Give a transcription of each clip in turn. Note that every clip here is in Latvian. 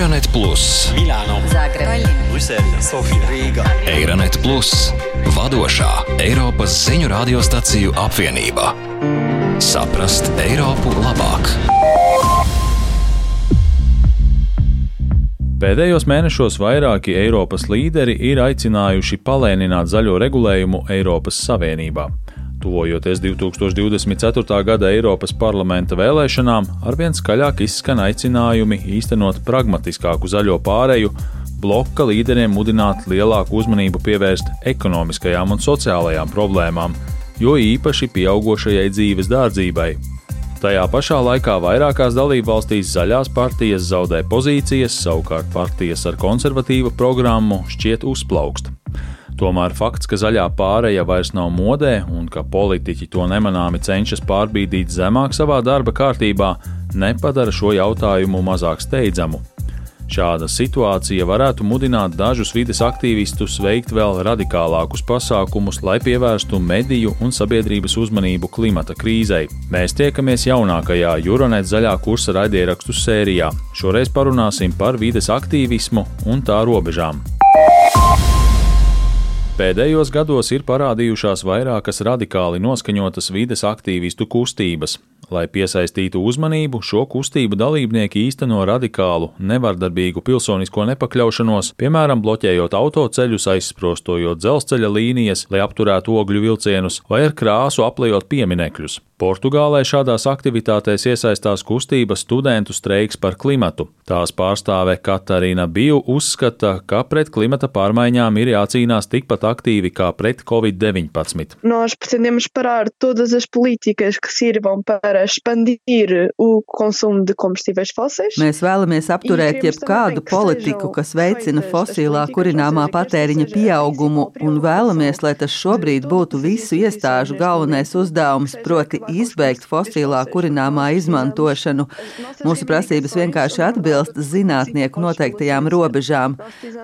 Eironet Plus, Milano, Zagreb, Brisele, Sofija, Rīga. Eironet Plus, vadošā Eiropas ziņu radiostaciju apvienība. Saprast Eiropu labāk! Pēdējos mēnešos vairāki Eiropas līderi ir aicinājuši palēnināt zaļo regulējumu Eiropas Savienībā. Tuvojoties 2024. gada Eiropas parlamenta vēlēšanām, arvien skaļāk izskan aicinājumi īstenot pragmatiskāku zaļo pāreju, bloka līderiem mudināt lielāku uzmanību pievērst ekonomiskajām un sociālajām problēmām, jo īpaši pieaugušajai dzīves dārdzībai. Tajā pašā laikā vairākās dalībvalstīs zaļās partijas zaudē pozīcijas, savukārt partijas ar konservatīvu programmu šķiet uzplaukst. Tomēr fakts, ka zaļā pāreja vairs nav modē un ka politiķi to nemanāmi cenšas pārbīdīt zemāk savā darba kārtībā, nepadara šo jautājumu mazāk steidzamu. Šāda situācija varētu mudināt dažus vides aktīvistus veikt vēl radikālākus pasākumus, lai pievērstu mediju un sabiedrības uzmanību klimata krīzei. Mēs tiekamies jaunākajā Euronet zaļā kursa raidierakstu sērijā. Šoreiz parunāsim par vides aktīvismu un tā robežām. Pēdējos gados ir parādījušās vairākas radikāli noskaņotas vides aktīvistu kustības. Lai piesaistītu uzmanību, šo kustību dalībnieki īsteno radikālu, nevardarbīgu pilsonisko nepakļaušanos, piemēram, bloķējot autoceļus, aizsprostojot dzelzceļa līnijas, lai apturētu ogļu vilcienus, vai ar krāsu aplējot pieminekļus. Portugālē šādās aktivitātēs iesaistās kustība studentu streiks par klimatu. Tās pārstāve Katarina Biju uzskata, ka pret klimata pārmaiņām ir jācīnās tikpat aktīvi kā pret covid-19. Nós pretendemos parar todas as políticas que sirvam para expandir o consumo de combustíveis fósseis. Mēs vēlamies apturēt jebkādu politiku, kas veicina fosilā kurināmā patēriņa pieaugumu, un vēlamies, lai tas šobrīd būtu visu iestāžu galvenais uzdevums, proti izbeigt fosilā kurināmā izmantošanu. Mūsu prasības vienkārši atbilst zinātnieku noteiktajām robežām.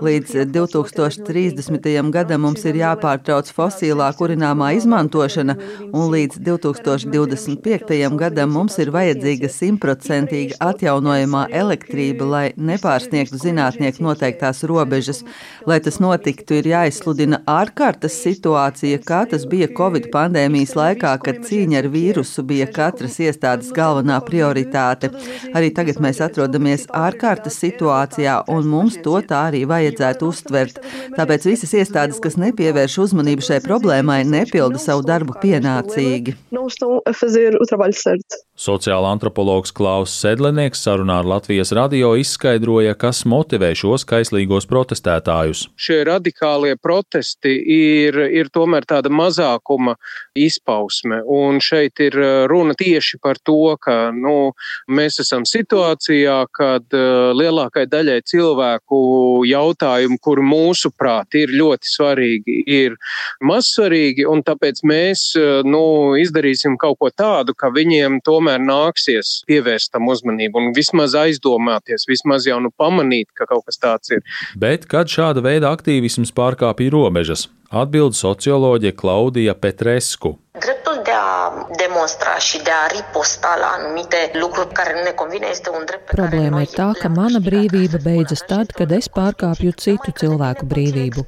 Līdz 2030. gadam mums ir jāpārtrauc fosilā kurināmā izmantošana, un līdz 2025. gadam mums ir vajadzīga simtprocentīga atjaunojamā elektrība, lai nepārsniegtu zinātnieku noteiktās robežas. Lai tas notiktu, ir jāizsludina ārkārtas situācija, kā tas bija Covid pandēmijas laikā, kad cīņa ar vīrusu bija katras iestādes galvenā prioritāte. Arī tagad mēs atrodamies ārkārtas situācijā, un mums to tā arī vajadzētu uztvert. Tāpēc visas iestādes, kas nepievērš uzmanību šai problēmai, nepilda savu darbu pienācīgi. A fazer o trabalho certo. Sociāla antropologs Klaus Sedlenieks sarunā ar Latvijas radio izskaidroja, kas motivē šos kaislīgos protestētājus. Šie radikālie protesti ir, ir tomēr tāda mazākuma izpausme, un šeit ir runa tieši par to, ka nu, mēs esam situācijā, kad uh, lielākai daļai cilvēku jautājumu, kur mūsuprāt ir ļoti svarīgi, ir mazsvarīgi, un tāpēc mēs uh, nu, izdarīsim kaut ko tādu, ka viņiem tomēr tomēr nāksies pievērst tam uzmanību un vismaz aizdomāties, vismaz jau nu pamanīt, ka kaut kas tāds ir. Bet kad šāda veida aktīvisms pārkāpja robežas, atbild socioloģija Klaudija Petresku. Dreptul de a demonstra și de a riposta la anumite lucruri care nu ne convine este un drept pe care Problēma noi ir tā, ka mana brīvība beidzas tad, kad es pārkāpju citu cilvēku brīvību.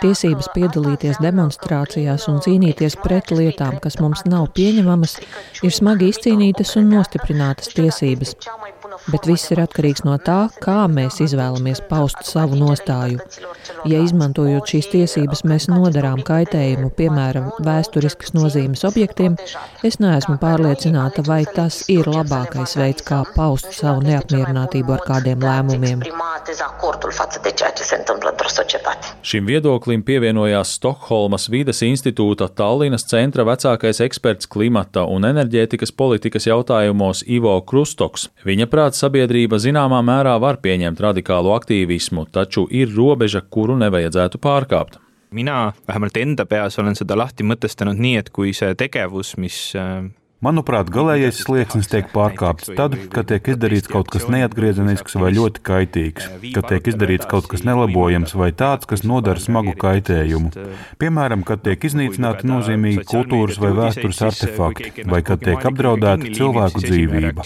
Tiesības piedalīties demonstrācijās un cīnīties pret lietām, kas mums nav pieņemamas, ir smagi izcīnītas un nostiprinātas tiesības. Bet viss ir atkarīgs no tā, kā mēs izvēlamies paust savu nostāju. Ja izmantojot šīs tiesības, mēs nodarām kaitējumu, piemēram, vēsturiskas nozīmes objektiem, es neesmu pārliecināta, vai tas ir labākais veids, kā paust savu neapmierinātību ar kādiem lēmumiem. Šim viedoklim pievienojās Stokholmas vides institūta Tallinas centra vecākais eksperts klimata un enerģētikas politikas jautājumos Ivo Krustoks. Viņa prāt sabiedrība zināmā mērā var pieņemt radikālu aktīvismu, taču ir robeža, kuru nevajadzētu pārkāpt. mina vähemalt enda peas olen seda lahti mõtestanud nii, et kui see tegevus, mis Manuprāt, galīgais slieksnis tiek pārkāpts tad, kad tiek izdarīts kaut kas neatgriezenisks vai ļoti kaitīgs, kad tiek izdarīts kaut kas nelabojams vai tāds, kas nodara smagu kaitējumu. Piemēram, kad tiek iznīcināti nozīmīgi kultūras vai vēstures artefakti, vai kad tiek apdraudēta cilvēku dzīvība.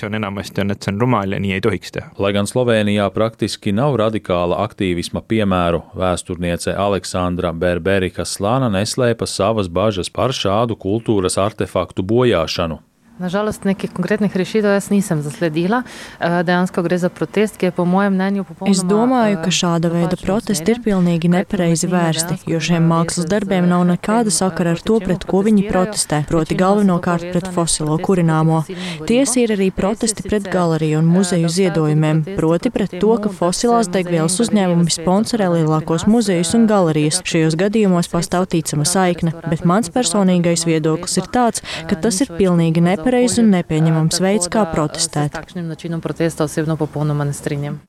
Lai gan Slovenijā praktiski nav radikāla aktīvisma piemēru, vēsturniece Aleksandra Berberika Slāna neslēpa savas bažas par šādu kultūras artefaktu bojāšanu. Nažalost, nekih konkretnih rešitev jaz nisem zasledila. Dejansko gre za protest, ki je po mojem mnenju popolnoma. Es domāju, ka šāda veida protesti ir pilnīgi nepareizi vērsti, jo šiem mākslas darbiem nav nekāda sakara ar to, pret ko viņi protestē, proti galvenokārt pret fosilo kurināmo. Tiesa ir arī protesti pret galeriju un muzeju ziedojumiem, proti pret to, ka fosilās degvielas uzņēmumi sponsorē lielākos muzejus un galerijas. Šajos gadījumos pastāv ticama saikne, bet mans personīgais viedoklis ir tāds, ka tas ir pilnīgi nepareizi nepareizs un nepieņemams veids, kā protestēt.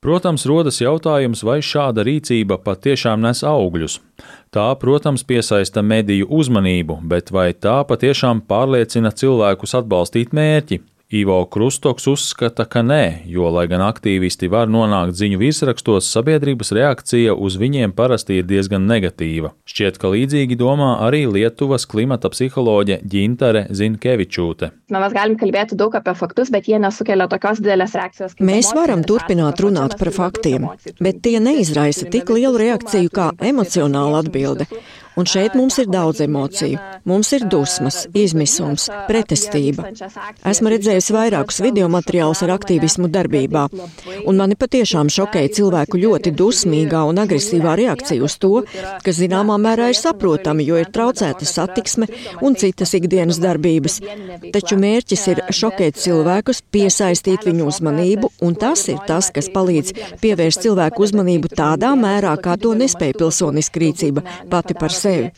Protams, rodas jautājums, vai šāda rīcība patiešām nes augļus. Tā, protams, piesaista mediju uzmanību, bet vai tā patiešām pārliecina cilvēkus atbalstīt mērķi? Ivo Krustoks uzskata, ka nē, jo, lai gan aktīvisti var nonākt ziņu virsrakstos, sabiedrības reakcija uz viņiem parasti ir diezgan negatīva. Šķiet, ka līdzīgi domā arī Lietuvas klimata psiholoģe Ģintare Zinkevičūte. Reakcijos. Mēs varam turpināt runāt par faktiem, bet tie neizraisa tik lielu reakciju kā emocionāla atbilde. Un šeit mums ir daudz emociju. Mums ir dusmas, izmisums, pretestība. Esmu redzējusi vairākus video materiālus ar aktīvismu darbībā, un mani patiešām šokēja cilvēku ļoti dusmīgā un agresīvā reakcija uz to, kas zināmā mērā ir saprotami, jo ir traucēta satiksme un citas ikdienas darbības. Taču mērķis ir šokēt cilvēkus, piesaistīt viņu uzmanību, un tas ir tas, kas palīdz pievērst cilvēku uzmanību tādā mērā, kā to nespēja pilsoniska rīcība pati par sevi sevi.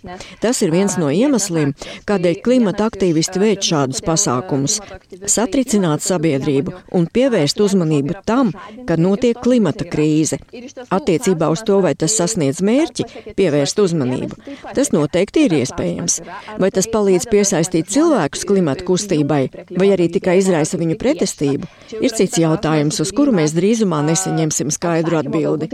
Tas ir viens no iemesliem, kādēļ klimata aktīvisti veic šādus pasākumus - satricināt sabiedrību un pievērst uzmanību tam, ka notiek klimata krīze. Attiecībā uz to, vai tas sasniedz mērķi, pievērst uzmanību, tas noteikti ir iespējams. Vai tas palīdz piesaistīt cilvēkus klimata kustībai, vai arī tikai izraisa viņu pretestību, ir cits jautājums, uz kuru mēs drīzumā nesaņemsim skaidru atbildi.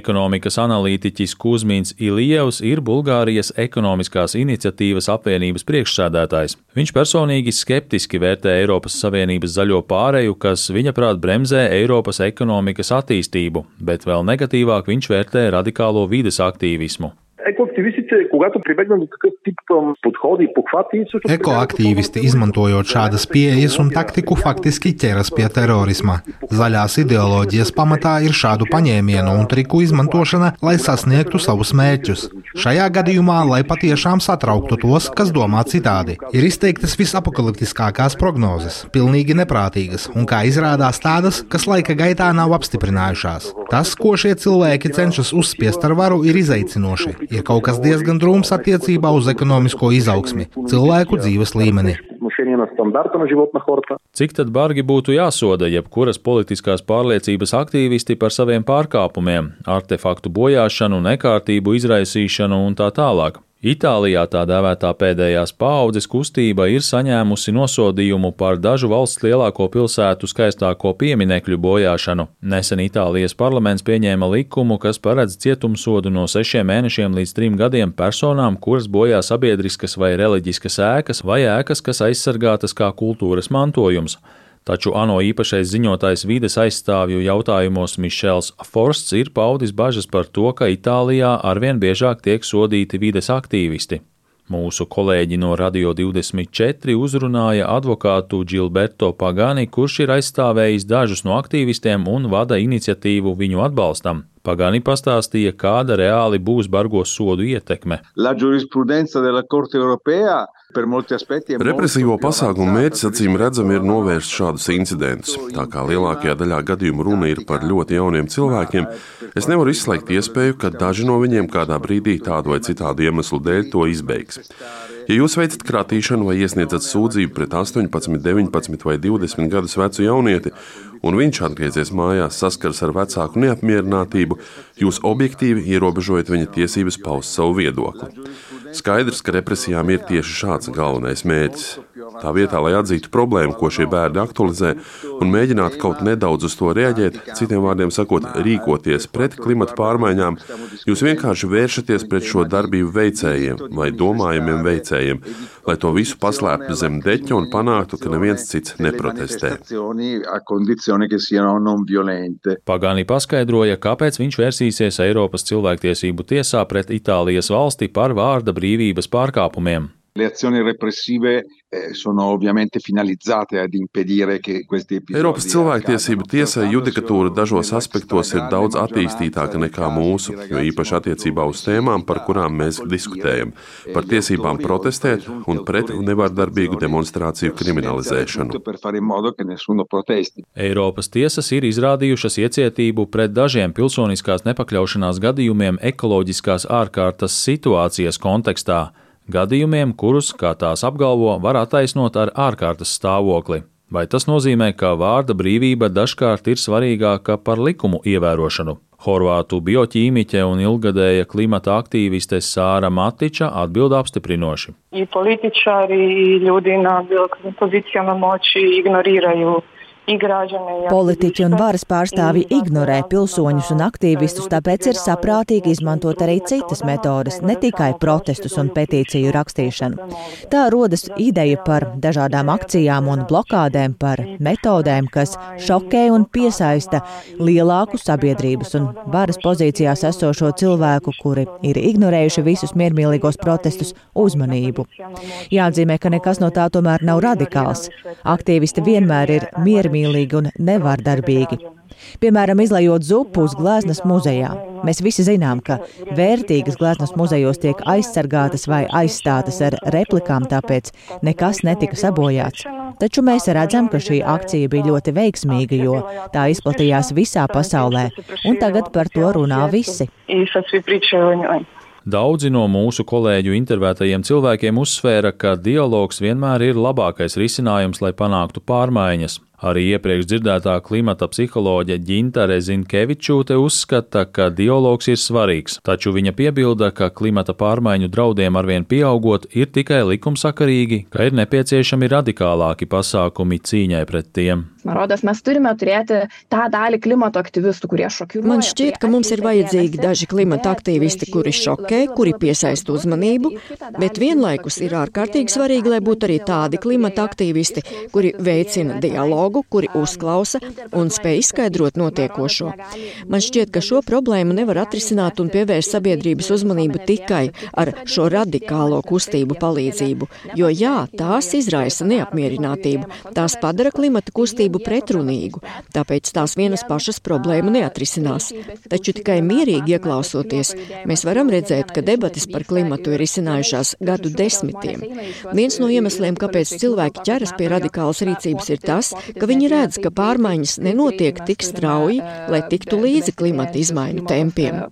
Ekonomikas analītiķis Kūs Kuzmīns Ilievs ir Bulgārijas ekonomiskās iniciatīvas apvienības priekšsādātājs. Viņš personīgi skeptiski vērtē Eiropas Savienības zaļo pāreju, kas viņa prāt bremzē Eiropas ekonomikas attīstību, bet vēl negatīvāk viņš vērtē radikālo vides aktīvismu. Екоактивистите, когато прибегнат до такъв тип подходи и похвати, също Ekoaktīvisti, izmantojot šādas pieejas un taktiku, faktiski ķeras pie terorisma. Zaļās ideoloģijas pamatā ir šādu paņēmienu un triku izmantošana, lai sasniegtu savus mērķus. Šajā gadījumā, lai patiešām satrauktu tos, kas domā citādi, ir izteiktas visapokaliptiskākās prognozes, pilnīgi neprātīgas un, kā izrādās, tādas, kas laika gaitā nav apstiprinājušās. Tas, ko šie cilvēki cenšas uzspiest ar varu, ir izaicinoši ir kaut kas diezgan drūms attiecībā uz ekonomisko izaugsmi, cilvēku dzīves līmeni. Cik tad bargi būtu jāsoda jebkuras politiskās pārliecības aktīvisti par saviem pārkāpumiem, artefaktu bojāšanu, nekārtību izraisīšanu un tā tālāk? Itālijā tā dēvētā pēdējās paaudzes kustība ir saņēmusi nosodījumu par dažu valsts lielāko pilsētu skaistāko pieminekļu bojāšanu. Nesen Itālijas parlaments pieņēma likumu, kas paredz cietumsodu no sešiem mēnešiem līdz trim gadiem personām, kuras bojā sabiedriskas vai reliģiskas ēkas vai ēkas, kas aizsargātas kā kultūras mantojums. Taču ANO īpašais ziņotājs vides aizstāvju jautājumos Mišels Forsts ir paudis bažas par to, ka Itālijā arvien biežāk tiek sodīti vides aktīvisti. Mūsu kolēģi no Radio 24 uzrunāja advokātu Gilberto Pagani, kurš ir aizstāvējis dažus no aktīvistiem un vada iniciatīvu viņu atbalstam. Pagani pastāstīja, kāda reāli būs bargo sodu ietekme. Represīvo pasākumu mērķis acīm redzami ir novērst šādus incidentus. Tā kā lielākajā daļā gadījumu runa ir par ļoti jauniem cilvēkiem, es nevaru izslēgt iespēju, ka daži no viņiem kādā brīdī tādu vai citādu iemeslu dēļ to izbeigs. Ja jūs veicat kratīšanu vai iesniedzat sūdzību pret 18, 19 vai 20 gadus vecu jaunieti, un viņš atgriezies mājās, saskars ar vecāku neapmierinātību, jūs objektīvi ierobežojat viņa tiesības paust savu viedokli. Skaidrs, ka represijām ir tieši šāds galvenais mērķis. Tā vietā, lai atzītu problēmu, ko šie bērni aktualizē, un mēģinātu kaut nedaudz uz to reaģēt, citiem vārdiem sakot, rīkoties pret klimata pārmaiņām, jūs vienkārši vēršaties pret šo darbību veicējiem vai domājamiem veicējiem, lai to visu paslēptu zem deķa un panāktu, ka neviens cits neprotestē. Pagāni paskaidroja, kāpēc viņš vērsīsies Eiropas cilvēktiesību tiesā pret Itālijas valsti par vārda brīvības pārkāpumiem. Le azioni repressive eh, sono ovviamente finalizzate ad impedire che questi episodi. Eiropas cilvēktiesību tiesai judikatūra dažos aspektos ir daudz attīstītāka nekā mūsu, jo īpaši attiecībā uz tēmām, par kurām mēs diskutējam, par tiesībām protestēt un pret nevārdarbīgu demonstrāciju kriminalizēšanu. Eiropas tiesas ir izrādījušas iecietību pret dažiem pilsoniskās nepakļaušanās gadījumiem ekoloģiskās ārkārtas situācijas kontekstā gadījumiem, kurus, kā tās apgalvo, var attaisnot ar ārkārtas stāvokli. Vai tas nozīmē, ka vārda brīvība dažkārt ir svarīgāka par likumu ievērošanu? Horvātu bioķīmiķe un ilgadēja klimata aktīviste Sāra Matiča atbild apstiprinoši. I političari, i ljudi na pozicijama moći ignoriraju Politiķi un varas pārstāvji ignorē pilsoņus un aktīvistus, tāpēc ir saprātīgi izmantot arī citas metodes, ne tikai protestus un petīciju rakstīšanu. Tā rodas ideja par dažādām akcijām un blokādēm, par metodēm, kas šokē un piesaista lielāku sabiedrības un varas pozīcijās esošo cilvēku, kuri ir ignorējuši visus miermīlīgos protestus, uzmanību. Jāatzīmē, ka nekas no tā tomēr nav radikāls. Aktīvisti vienmēr ir miermīlīgi miermīlīgi un nevārdarbīgi. Piemēram, izlējot zupu uz gleznas muzejā. Mēs visi zinām, ka vērtīgas gleznas muzejos tiek aizsargātas vai aizstātas ar replikām, tāpēc nekas netika sabojāts. Taču mēs redzam, ka šī akcija bija ļoti veiksmīga, jo tā izplatījās visā pasaulē, un tagad par to runā visi. Daudzi no mūsu kolēģu intervētajiem cilvēkiem uzsvēra, ka dialogs vienmēr ir labākais risinājums, lai panāktu pārmaiņas. Arī iepriekš dzirdētā klimata psiholoģe Ģintare Zinkevičūte uzskata, ka dialogs ir svarīgs, taču viņa piebilda, ka klimata pārmaiņu draudiem arvien pieaugot ir tikai likumsakarīgi, ka ir nepieciešami radikālāki pasākumi cīņai pret tiem. Man rodas, mēs turime turėti tą dalį klimato aktyvistų, kurie šokiruoja. Man šķiet, ka mums ir vajadzīgi daži klimata aktīvisti, kuri šokē, kuri piesaista uzmanību, bet vienlaikus ir ārkārtīgi svarīgi, lai būtu arī tādi klimata aktīvisti, kuri veicina dialogu draugu, kuri uzklausa un spēj izskaidrot notiekošo. Man šķiet, ka šo problēmu nevar atrisināt un pievērst sabiedrības uzmanību tikai ar šo radikālo kustību palīdzību, jo jā, tās izraisa neapmierinātību, tās padara klimata kustību pretrunīgu, tāpēc tās vienas pašas problēmu neatrisinās. Taču tikai mierīgi ieklausoties, mēs varam redzēt, ka debatas par klimatu ir izcinājušās gadu desmitiem. Viens no iemesliem, kāpēc cilvēki ķeras pie radikālas rīcības, ir tas, ka viņi redz, ka pārmaiņas nenotiek tik strauji, lai tiktu līdzi klimata izmaiņu tempiem.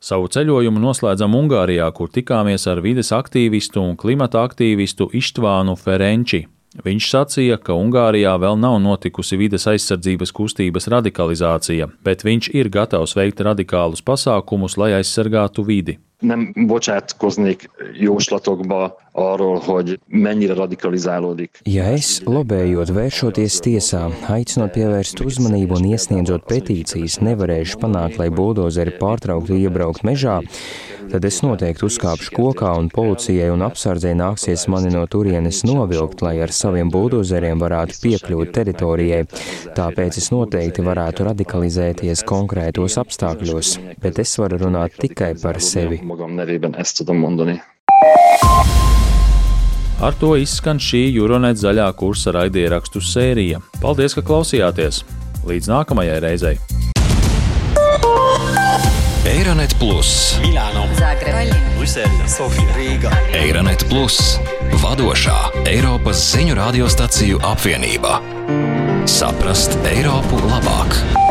Savu ceļojumu noslēdzam Ungārijā, kur tikāmies ar vides aktīvistu un klimata aktīvistu Ištvānu Ferenči. Viņš sacīja, ka Ungārijā vēl nav notikusi vides aizsardzības kustības radikalizācija, bet viņš ir gatavs veikt radikālus pasākumus, lai aizsargātu vidi. Nem bocsátkoznék jóslatokba arról, hogy mennyire radikalizálódik. Ja es, lobējot, vēršoties tiesā, aicinot pievērst uzmanību un iesniedzot petīcijas, nevarēšu panākt, lai buldozeri pārtrauktu iebraukt mežā, tad es noteikti uzkāpšu kokā un policijai un apsardzē nāksies mani no turienes novilkt, lai ar saviem buldozeriem varētu piekļūt teritorijai. Tāpēc es noteikti varētu radikalizēties konkrētos apstākļos, bet es varu runāt tikai par sevi. Ar to izskan šī Euronet zaļā kursa raidierakstu sērija. Paldies, ka klausījāties! Līdz nākamajai reizei! Eironet Plus, Milāno, Zagreba, Brisele, Sofija, Rīga. Eironet Plus, vadošā Eiropas ziņu radiostaciju apvienība. Saprast Eiropu labāk!